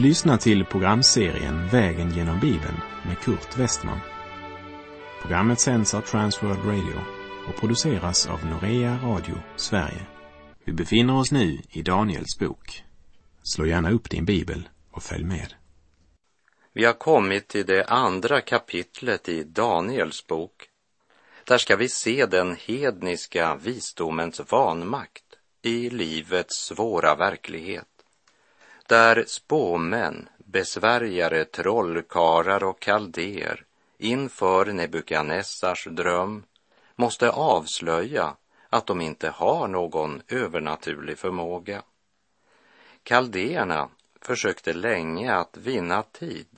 Du lyssnar till programserien Vägen genom Bibeln med Kurt Westman. Programmet sänds av Transworld Radio och produceras av Norea Radio Sverige. Vi befinner oss nu i Daniels bok. Slå gärna upp din bibel och följ med. Vi har kommit till det andra kapitlet i Daniels bok. Där ska vi se den hedniska visdomens vanmakt i livets svåra verklighet. Där spåmän, besvärjare, trollkarlar och kaldéer inför Nebukadnessars dröm måste avslöja att de inte har någon övernaturlig förmåga. Kaldéerna försökte länge att vinna tid,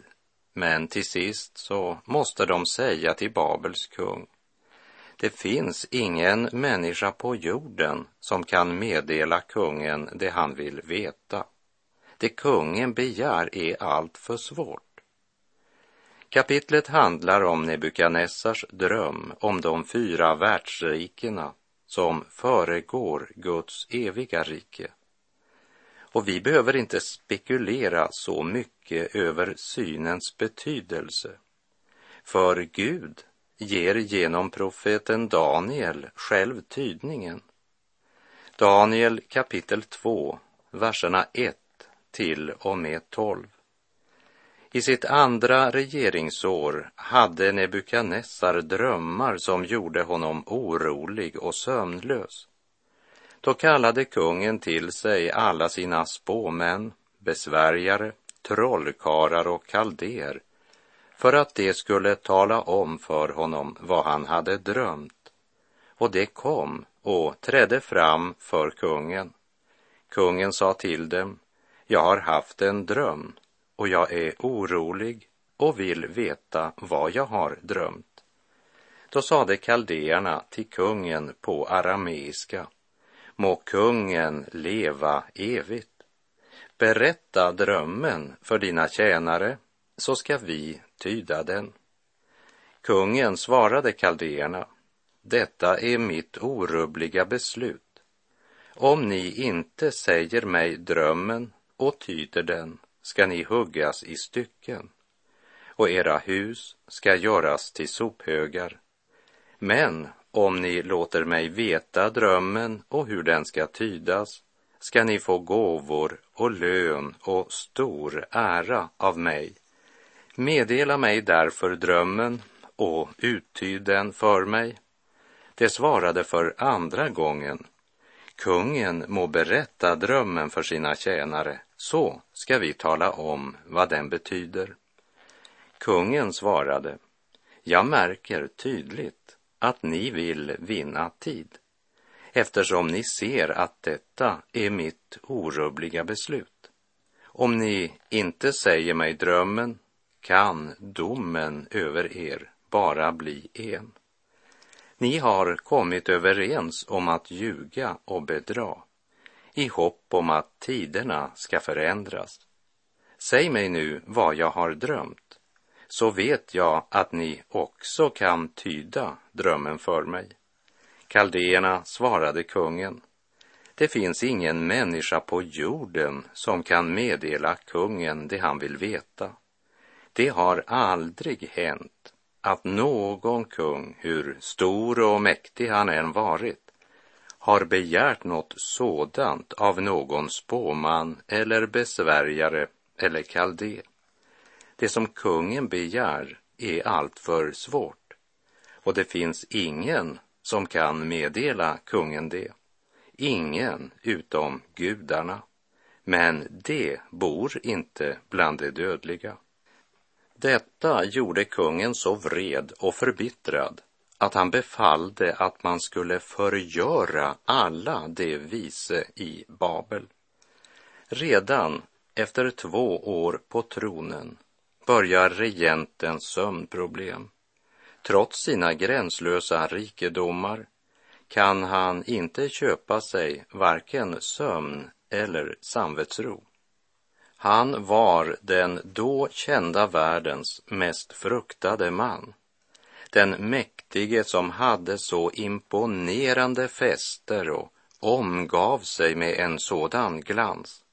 men till sist så måste de säga till Babels kung det finns ingen människa på jorden som kan meddela kungen det han vill veta. Det kungen begär är allt för svårt. Kapitlet handlar om Nebukadnessars dröm om de fyra världsrikena som föregår Guds eviga rike. Och vi behöver inte spekulera så mycket över synens betydelse. För Gud ger genom profeten Daniel själv tydningen. Daniel kapitel 2, verserna 1 till och med 12. I sitt andra regeringsår hade Nebukadnessar drömmar som gjorde honom orolig och sömnlös. Då kallade kungen till sig alla sina spåmän, besvärjare, trollkarlar och kaldéer för att de skulle tala om för honom vad han hade drömt. Och det kom och trädde fram för kungen. Kungen sa till dem, jag har haft en dröm och jag är orolig och vill veta vad jag har drömt. Då sade kaldéerna till kungen på arameiska, må kungen leva evigt. Berätta drömmen för dina tjänare så ska vi tyda den. Kungen svarade kaldéerna, detta är mitt orubbliga beslut. Om ni inte säger mig drömmen och tyder den ska ni huggas i stycken och era hus ska göras till sophögar. Men om ni låter mig veta drömmen och hur den ska tydas ska ni få gåvor och lön och stor ära av mig Meddela mig därför drömmen och uttyd den för mig. Det svarade för andra gången. Kungen må berätta drömmen för sina tjänare, så ska vi tala om vad den betyder. Kungen svarade, jag märker tydligt att ni vill vinna tid, eftersom ni ser att detta är mitt orubbliga beslut. Om ni inte säger mig drömmen kan domen över er bara bli en. Ni har kommit överens om att ljuga och bedra i hopp om att tiderna ska förändras. Säg mig nu vad jag har drömt, så vet jag att ni också kan tyda drömmen för mig. Kaldéerna svarade kungen, det finns ingen människa på jorden som kan meddela kungen det han vill veta. Det har aldrig hänt att någon kung, hur stor och mäktig han än varit, har begärt något sådant av någon spåman eller besvärjare eller kaldé. Det som kungen begär är alltför svårt och det finns ingen som kan meddela kungen det. Ingen utom gudarna. Men det bor inte bland de dödliga. Detta gjorde kungen så vred och förbittrad att han befallde att man skulle förgöra alla de vise i Babel. Redan efter två år på tronen börjar regentens sömnproblem. Trots sina gränslösa rikedomar kan han inte köpa sig varken sömn eller samvetsro. Han var den då kända världens mest fruktade man. Den mäktige som hade så imponerande fester och omgav sig med en sådan glans.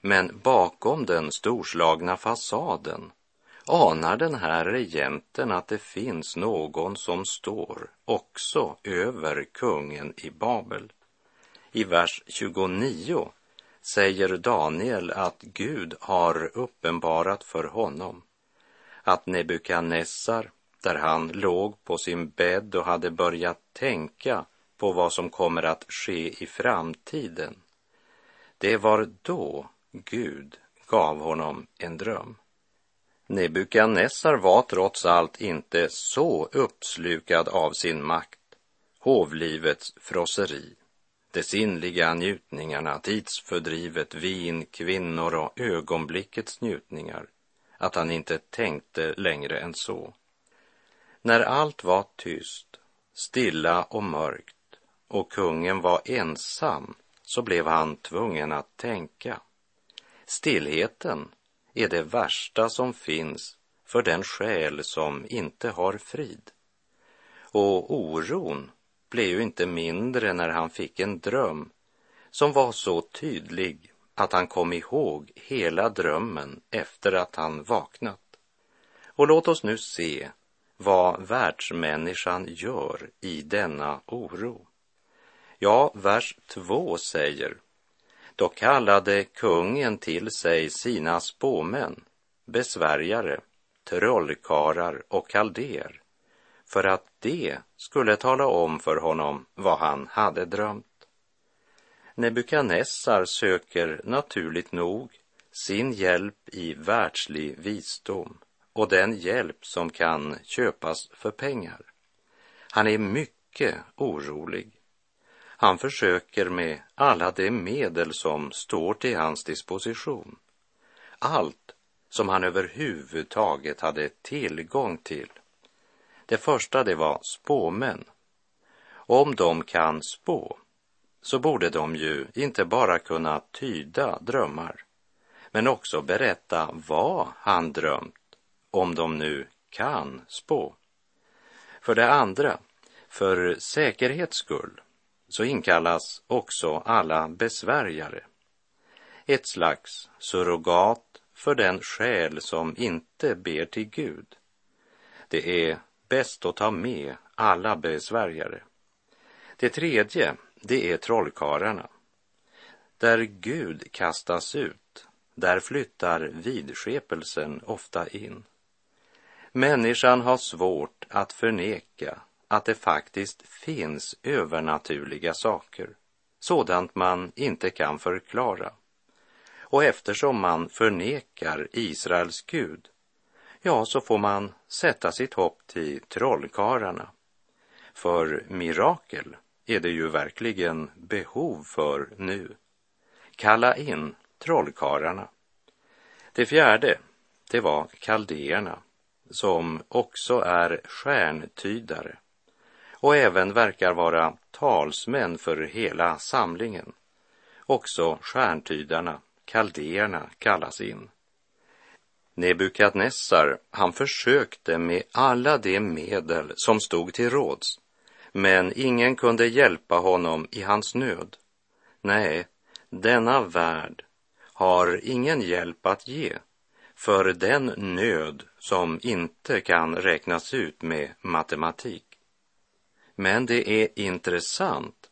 Men bakom den storslagna fasaden anar den här regenten att det finns någon som står också över kungen i Babel. I vers 29 säger Daniel att Gud har uppenbarat för honom att Nebukadnessar, där han låg på sin bädd och hade börjat tänka på vad som kommer att ske i framtiden, det var då Gud gav honom en dröm. Nebukadnessar var trots allt inte så uppslukad av sin makt, hovlivets frosseri, de sinnliga njutningarna, tidsfördrivet, vin, kvinnor och ögonblickets njutningar, att han inte tänkte längre än så. När allt var tyst, stilla och mörkt och kungen var ensam så blev han tvungen att tänka. Stillheten är det värsta som finns för den själ som inte har frid. Och oron blev ju inte mindre när han fick en dröm som var så tydlig att han kom ihåg hela drömmen efter att han vaknat. Och låt oss nu se vad världsmänniskan gör i denna oro. Ja, vers 2 säger då kallade kungen till sig sina spåmän, besvärjare, trollkarlar och kaldéer för att de skulle tala om för honom vad han hade drömt. Nebukadnessar söker naturligt nog sin hjälp i världslig visdom och den hjälp som kan köpas för pengar. Han är mycket orolig han försöker med alla de medel som står till hans disposition. Allt som han överhuvudtaget hade tillgång till. Det första det var spåmän. Om de kan spå så borde de ju inte bara kunna tyda drömmar men också berätta vad han drömt om de nu kan spå. För det andra, för säkerhets skull så inkallas också alla besvärjare. Ett slags surrogat för den själ som inte ber till Gud. Det är bäst att ta med alla besvärjare. Det tredje, det är trollkarlarna. Där Gud kastas ut, där flyttar vidskepelsen ofta in. Människan har svårt att förneka att det faktiskt finns övernaturliga saker, sådant man inte kan förklara. Och eftersom man förnekar Israels Gud, ja, så får man sätta sitt hopp till trollkarlarna. För mirakel är det ju verkligen behov för nu. Kalla in trollkarlarna. Det fjärde, det var kaldéerna, som också är stjärntydare och även verkar vara talsmän för hela samlingen. Också stjärntydarna, kaldéerna, kallas in. Nebukadnessar, han försökte med alla de medel som stod till råds, men ingen kunde hjälpa honom i hans nöd. Nej, denna värld har ingen hjälp att ge för den nöd som inte kan räknas ut med matematik. Men det är intressant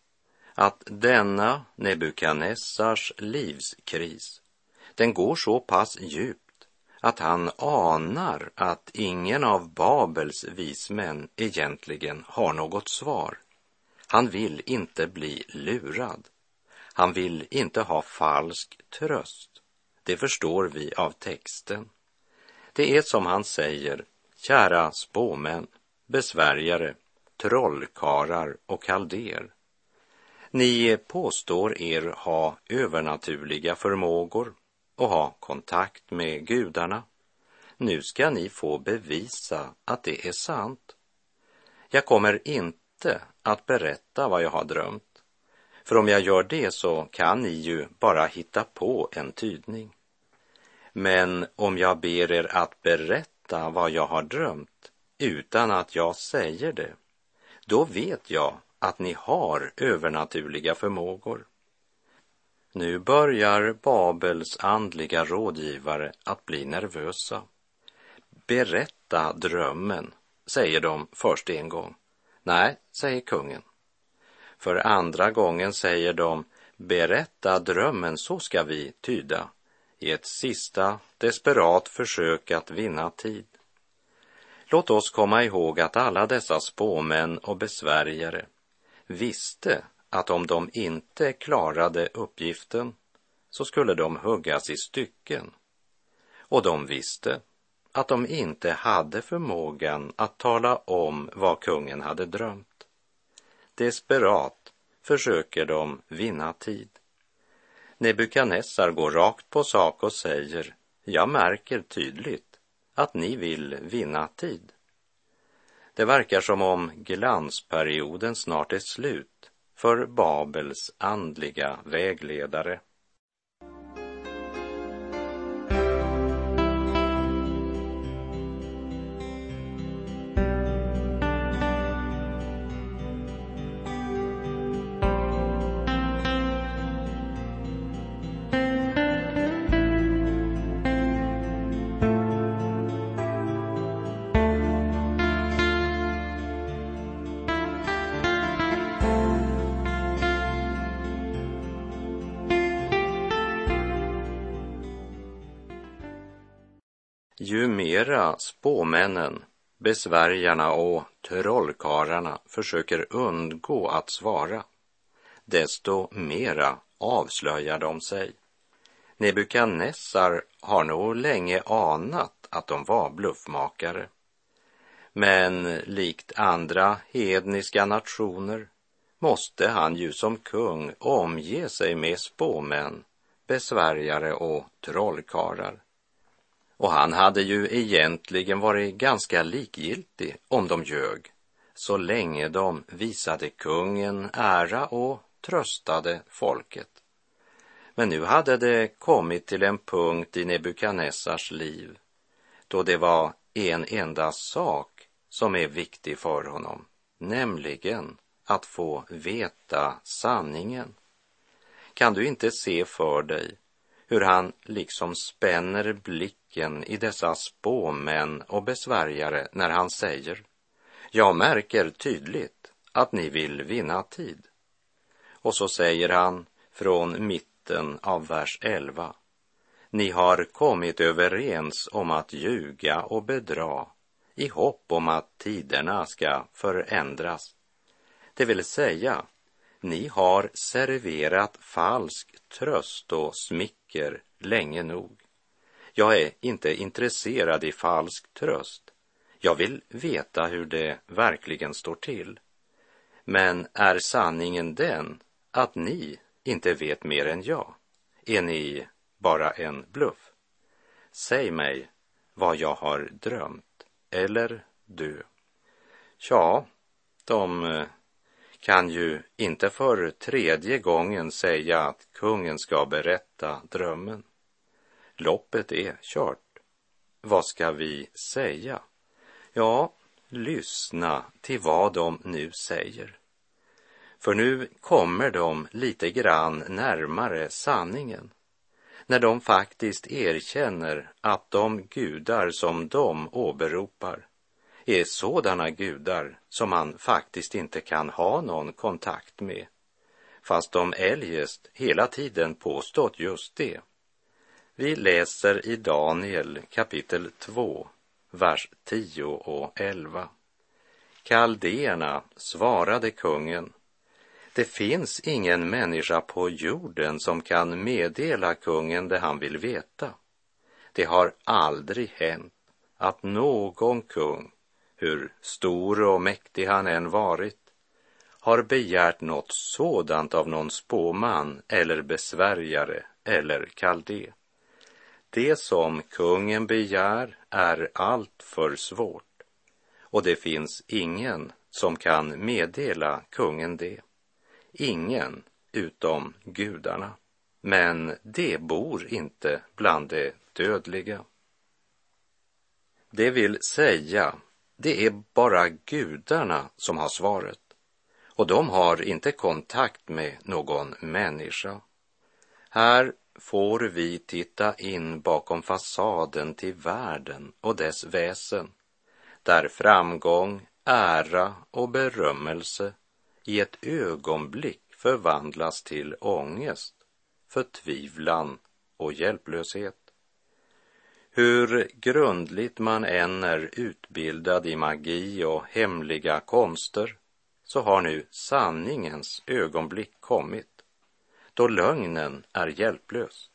att denna Nebukadnessars livskris, den går så pass djupt att han anar att ingen av Babels vismän egentligen har något svar. Han vill inte bli lurad. Han vill inte ha falsk tröst. Det förstår vi av texten. Det är som han säger, kära spåmän, besvärjare, trollkarlar och kaldéer. Ni påstår er ha övernaturliga förmågor och ha kontakt med gudarna. Nu ska ni få bevisa att det är sant. Jag kommer inte att berätta vad jag har drömt, för om jag gör det så kan ni ju bara hitta på en tydning. Men om jag ber er att berätta vad jag har drömt utan att jag säger det, då vet jag att ni har övernaturliga förmågor. Nu börjar Babels andliga rådgivare att bli nervösa. Berätta drömmen, säger de först en gång. Nej, säger kungen. För andra gången säger de, berätta drömmen så ska vi tyda, i ett sista desperat försök att vinna tid. Låt oss komma ihåg att alla dessa spåmän och besvärjare visste att om de inte klarade uppgiften så skulle de huggas i stycken. Och de visste att de inte hade förmågan att tala om vad kungen hade drömt. Desperat försöker de vinna tid. Nebukadnessar går rakt på sak och säger, jag märker tydligt att ni vill vinna tid. Det verkar som om glansperioden snart är slut för Babels andliga vägledare. Ju mera spåmännen, besvärjarna och trollkarlarna försöker undgå att svara, desto mera avslöjar de sig. Nebukadnessar har nog länge anat att de var bluffmakare. Men likt andra hedniska nationer måste han ju som kung omge sig med spåmän, besvärjare och trollkarlar. Och han hade ju egentligen varit ganska likgiltig om de ljög, så länge de visade kungen ära och tröstade folket. Men nu hade det kommit till en punkt i Nebukadnessars liv då det var en enda sak som är viktig för honom, nämligen att få veta sanningen. Kan du inte se för dig hur han liksom spänner blicken i dessa spåmän och besvärjare när han säger Jag märker tydligt att ni vill vinna tid. Och så säger han från mitten av vers 11 Ni har kommit överens om att ljuga och bedra i hopp om att tiderna ska förändras. Det vill säga, ni har serverat falsk tröst och smicker länge nog. Jag är inte intresserad i falsk tröst. Jag vill veta hur det verkligen står till. Men är sanningen den att ni inte vet mer än jag? Är ni bara en bluff? Säg mig vad jag har drömt, eller du. Ja, de eh, kan ju inte för tredje gången säga att kungen ska berätta drömmen. Loppet är kört. Vad ska vi säga? Ja, lyssna till vad de nu säger. För nu kommer de lite grann närmare sanningen när de faktiskt erkänner att de gudar som de åberopar är sådana gudar som man faktiskt inte kan ha någon kontakt med, fast de eljest hela tiden påstått just det. Vi läser i Daniel kapitel 2, vers 10 och 11. Kaldéerna svarade kungen, det finns ingen människa på jorden som kan meddela kungen det han vill veta. Det har aldrig hänt att någon kung hur stor och mäktig han än varit, har begärt något sådant av någon spåman eller besvärjare eller kaldé. Det som kungen begär är allt för svårt och det finns ingen som kan meddela kungen det. Ingen utom gudarna. Men det bor inte bland de dödliga. Det vill säga det är bara gudarna som har svaret och de har inte kontakt med någon människa. Här får vi titta in bakom fasaden till världen och dess väsen, där framgång, ära och berömmelse i ett ögonblick förvandlas till ångest, förtvivlan och hjälplöshet. Hur grundligt man än är utbildad i magi och hemliga konster så har nu sanningens ögonblick kommit då lögnen är hjälplös.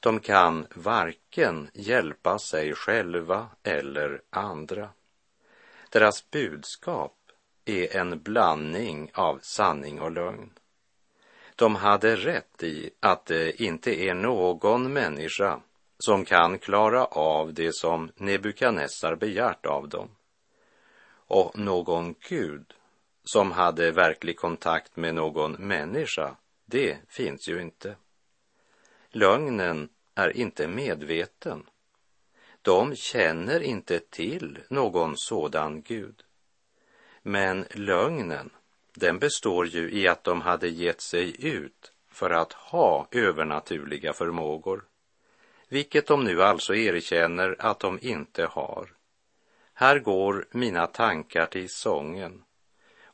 De kan varken hjälpa sig själva eller andra. Deras budskap är en blandning av sanning och lögn. De hade rätt i att det inte är någon människa som kan klara av det som Nebukadnessar begärt av dem. Och någon gud som hade verklig kontakt med någon människa, det finns ju inte. Lögnen är inte medveten. De känner inte till någon sådan Gud. Men lögnen, den består ju i att de hade gett sig ut för att ha övernaturliga förmågor, vilket de nu alltså erkänner att de inte har. Här går mina tankar till sången.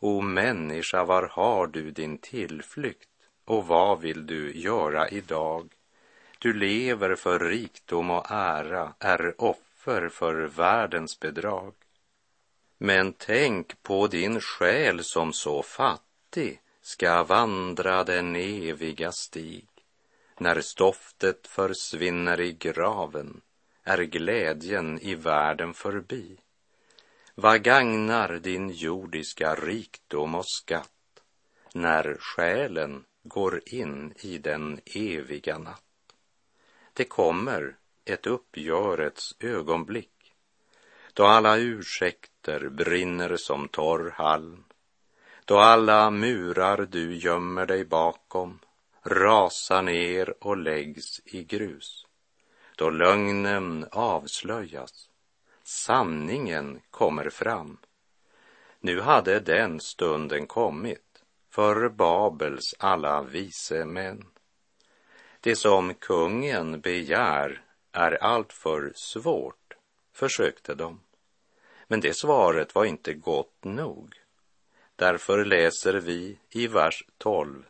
O människa, var har du din tillflykt och vad vill du göra idag? Du lever för rikdom och ära, är offer för världens bedrag. Men tänk på din själ som så fattig ska vandra den eviga stig. När stoftet försvinner i graven är glädjen i världen förbi. Vad gagnar din jordiska rikdom och skatt när själen går in i den eviga natt? Det kommer ett uppgörets ögonblick då alla ursäkter brinner som torr halm, då alla murar du gömmer dig bakom rasar ner och läggs i grus, då lögnen avslöjas, sanningen kommer fram. Nu hade den stunden kommit för Babels alla vise män. Det som kungen begär är alltför svårt, försökte de. Men det svaret var inte gott nog. Därför läser vi i vers 12.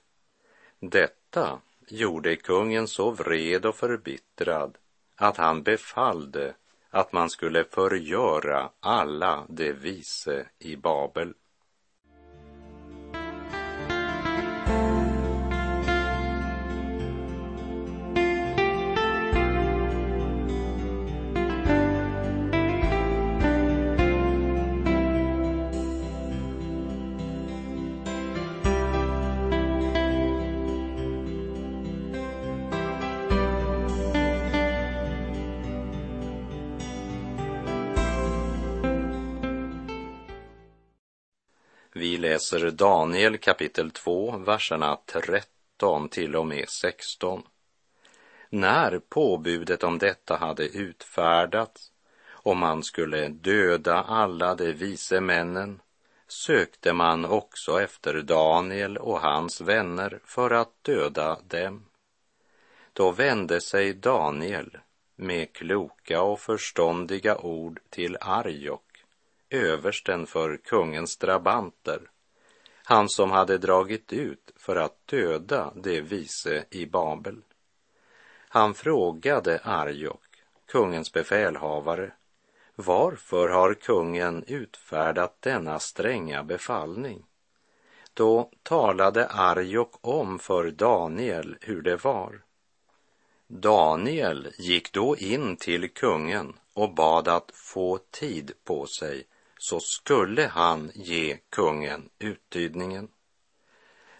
Detta gjorde kungen så vred och förbittrad att han befallde att man skulle förgöra alla de vise i Babel. Läser Daniel kapitel 2, verserna 13 till och med 16. När påbudet om detta hade utfärdats och man skulle döda alla de vise männen sökte man också efter Daniel och hans vänner för att döda dem. Då vände sig Daniel med kloka och förståndiga ord till Arjok översten för kungens drabanter, han som hade dragit ut för att döda de vise i Babel. Han frågade Arjok, kungens befälhavare, varför har kungen utfärdat denna stränga befallning? Då talade Arjok om för Daniel hur det var. Daniel gick då in till kungen och bad att få tid på sig så skulle han ge kungen uttydningen.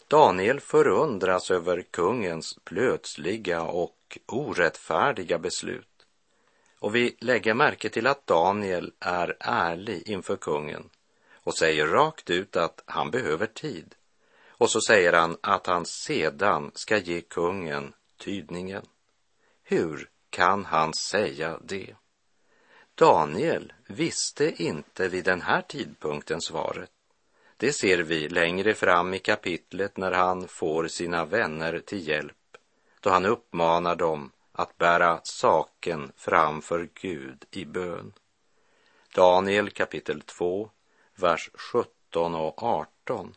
Daniel förundras över kungens plötsliga och orättfärdiga beslut. Och vi lägger märke till att Daniel är ärlig inför kungen och säger rakt ut att han behöver tid. Och så säger han att han sedan ska ge kungen tydningen. Hur kan han säga det? Daniel visste inte vid den här tidpunkten svaret. Det ser vi längre fram i kapitlet när han får sina vänner till hjälp då han uppmanar dem att bära saken framför Gud i bön. Daniel kapitel 2, vers 17 och 18.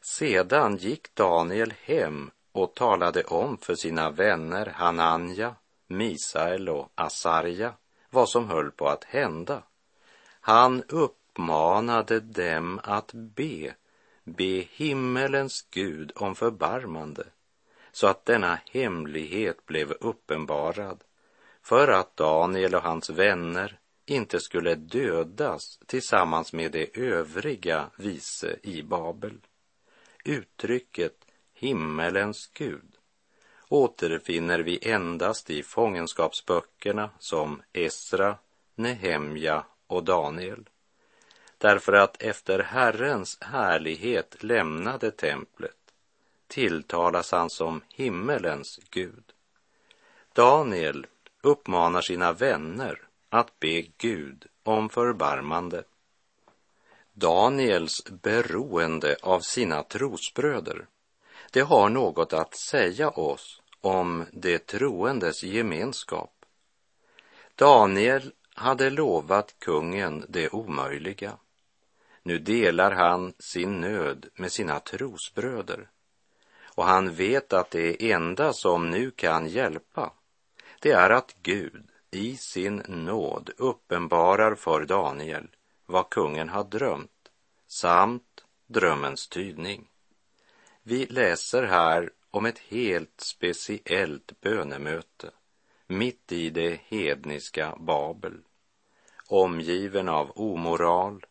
Sedan gick Daniel hem och talade om för sina vänner Hananja, Misael och Asarja vad som höll på att hända. Han uppmanade dem att be, be himmelens Gud om förbarmande, så att denna hemlighet blev uppenbarad, för att Daniel och hans vänner inte skulle dödas tillsammans med de övriga vise i Babel. Uttrycket himmelens Gud återfinner vi endast i fångenskapsböckerna som Esra, Nehemja och Daniel. Därför att efter Herrens härlighet lämnade templet tilltalas han som himmelens Gud. Daniel uppmanar sina vänner att be Gud om förbarmande. Daniels beroende av sina trosbröder, det har något att säga oss om de troendes gemenskap. Daniel hade lovat kungen det omöjliga. Nu delar han sin nöd med sina trosbröder. Och han vet att det enda som nu kan hjälpa, det är att Gud i sin nåd uppenbarar för Daniel vad kungen har drömt samt drömmens tydning. Vi läser här om ett helt speciellt bönemöte mitt i det hedniska Babel, omgiven av omoral,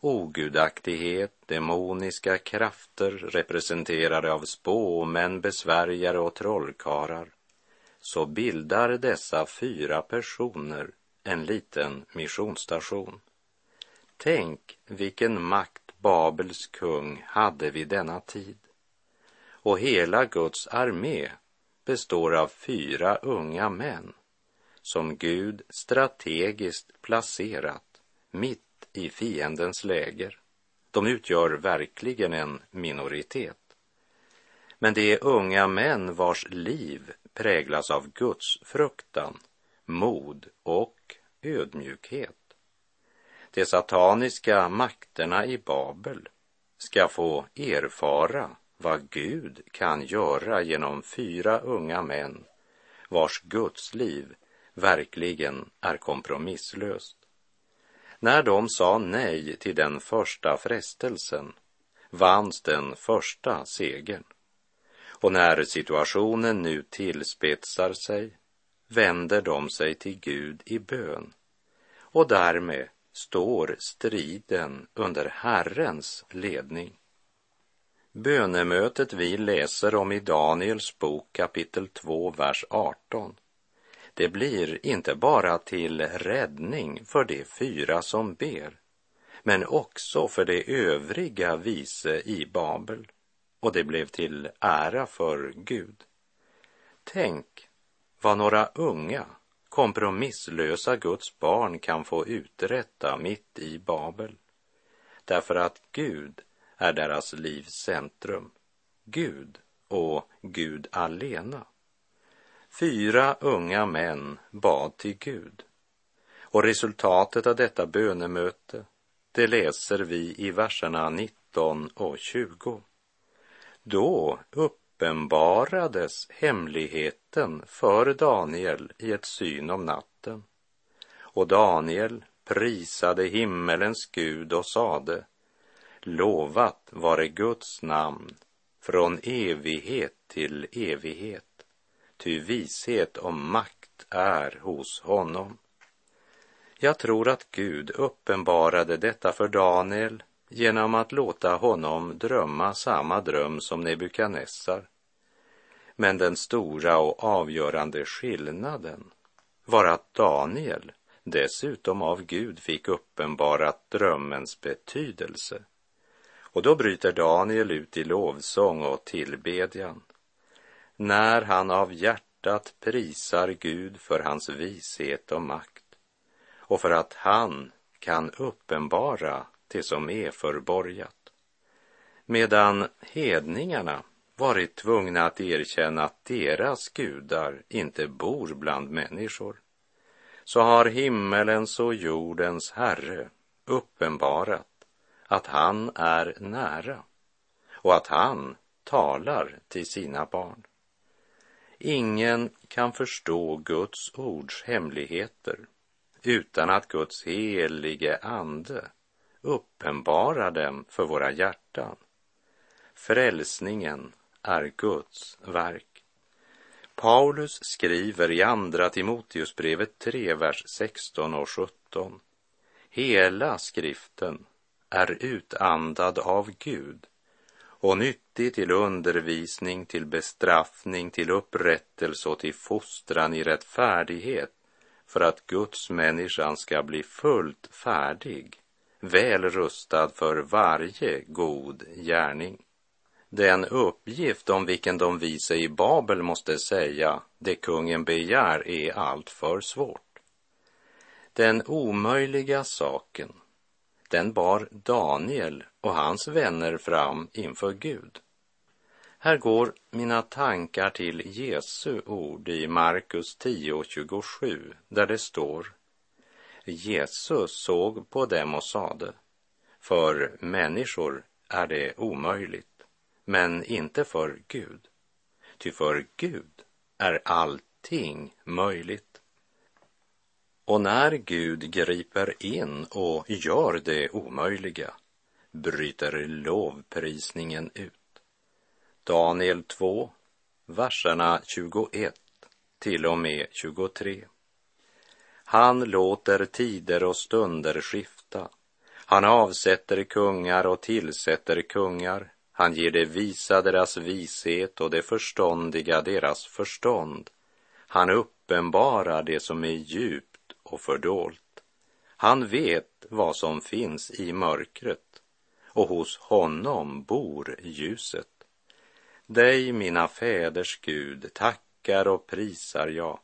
ogudaktighet, demoniska krafter representerade av spåmän, besvärjare och trollkarlar, så bildar dessa fyra personer en liten missionsstation. Tänk vilken makt Babels kung hade vid denna tid. Och hela Guds armé består av fyra unga män som Gud strategiskt placerat mitt i fiendens läger. De utgör verkligen en minoritet. Men det är unga män vars liv präglas av Guds fruktan, mod och ödmjukhet. De sataniska makterna i Babel ska få erfara vad Gud kan göra genom fyra unga män vars Guds liv verkligen är kompromisslöst. När de sa nej till den första frestelsen vanns den första segern. Och när situationen nu tillspetsar sig vänder de sig till Gud i bön och därmed står striden under Herrens ledning. Bönemötet vi läser om i Daniels bok kapitel 2, vers 18 det blir inte bara till räddning för de fyra som ber, men också för de övriga vise i Babel. Och det blev till ära för Gud. Tänk vad några unga, kompromisslösa Guds barn kan få uträtta mitt i Babel. Därför att Gud är deras livs centrum. Gud och Gud alena. Fyra unga män bad till Gud. Och resultatet av detta bönemöte, det läser vi i verserna 19 och 20. Då uppenbarades hemligheten för Daniel i ett syn om natten. Och Daniel prisade himmelens Gud och sade, lovat vare Guds namn från evighet till evighet ty vishet och makt är hos honom. Jag tror att Gud uppenbarade detta för Daniel genom att låta honom drömma samma dröm som Nebukadnessar. Men den stora och avgörande skillnaden var att Daniel dessutom av Gud fick uppenbarat drömmens betydelse. Och då bryter Daniel ut i lovsång och tillbedjan när han av hjärtat prisar Gud för hans vishet och makt och för att han kan uppenbara det som är förborgat. Medan hedningarna varit tvungna att erkänna att deras gudar inte bor bland människor, så har himmelens och jordens Herre uppenbarat att han är nära och att han talar till sina barn. Ingen kan förstå Guds ords hemligheter utan att Guds helige ande uppenbarar dem för våra hjärtan. Frälsningen är Guds verk. Paulus skriver i Andra Timoteusbrevet 3, vers 16 och 17. Hela skriften är utandad av Gud och nyttig till undervisning, till bestraffning, till upprättelse och till fostran i rättfärdighet för att Guds människan ska bli fullt färdig, väl rustad för varje god gärning. Den uppgift om vilken de vise i Babel måste säga det kungen begär är allt för svårt. Den omöjliga saken, den bar Daniel och hans vänner fram inför Gud. Här går mina tankar till Jesu ord i Markus 10.27 där det står Jesus såg på dem och sade för människor är det omöjligt, men inte för Gud. Ty för Gud är allting möjligt. Och när Gud griper in och gör det omöjliga bryter lovprisningen ut. Daniel 2, verserna 21 till och med 23. Han låter tider och stunder skifta. Han avsätter kungar och tillsätter kungar. Han ger det visa deras vishet och det förståndiga deras förstånd. Han uppenbarar det som är djupt och fördolt. Han vet vad som finns i mörkret och hos honom bor ljuset. Dig, mina fäders Gud, tackar och prisar jag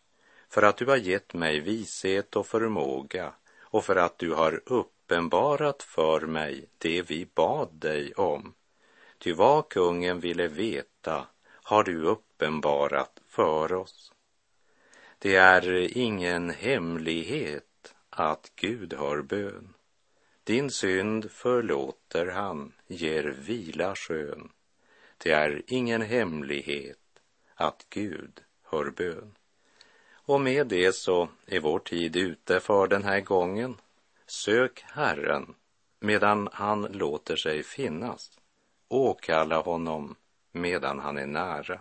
för att du har gett mig vishet och förmåga och för att du har uppenbarat för mig det vi bad dig om. Ty vad kungen ville veta har du uppenbarat för oss. Det är ingen hemlighet att Gud har bön. Din synd förlåter han, ger vila skön. Det är ingen hemlighet att Gud hör bön. Och med det så är vår tid ute för den här gången. Sök Herren medan han låter sig finnas. Åkalla honom medan han är nära.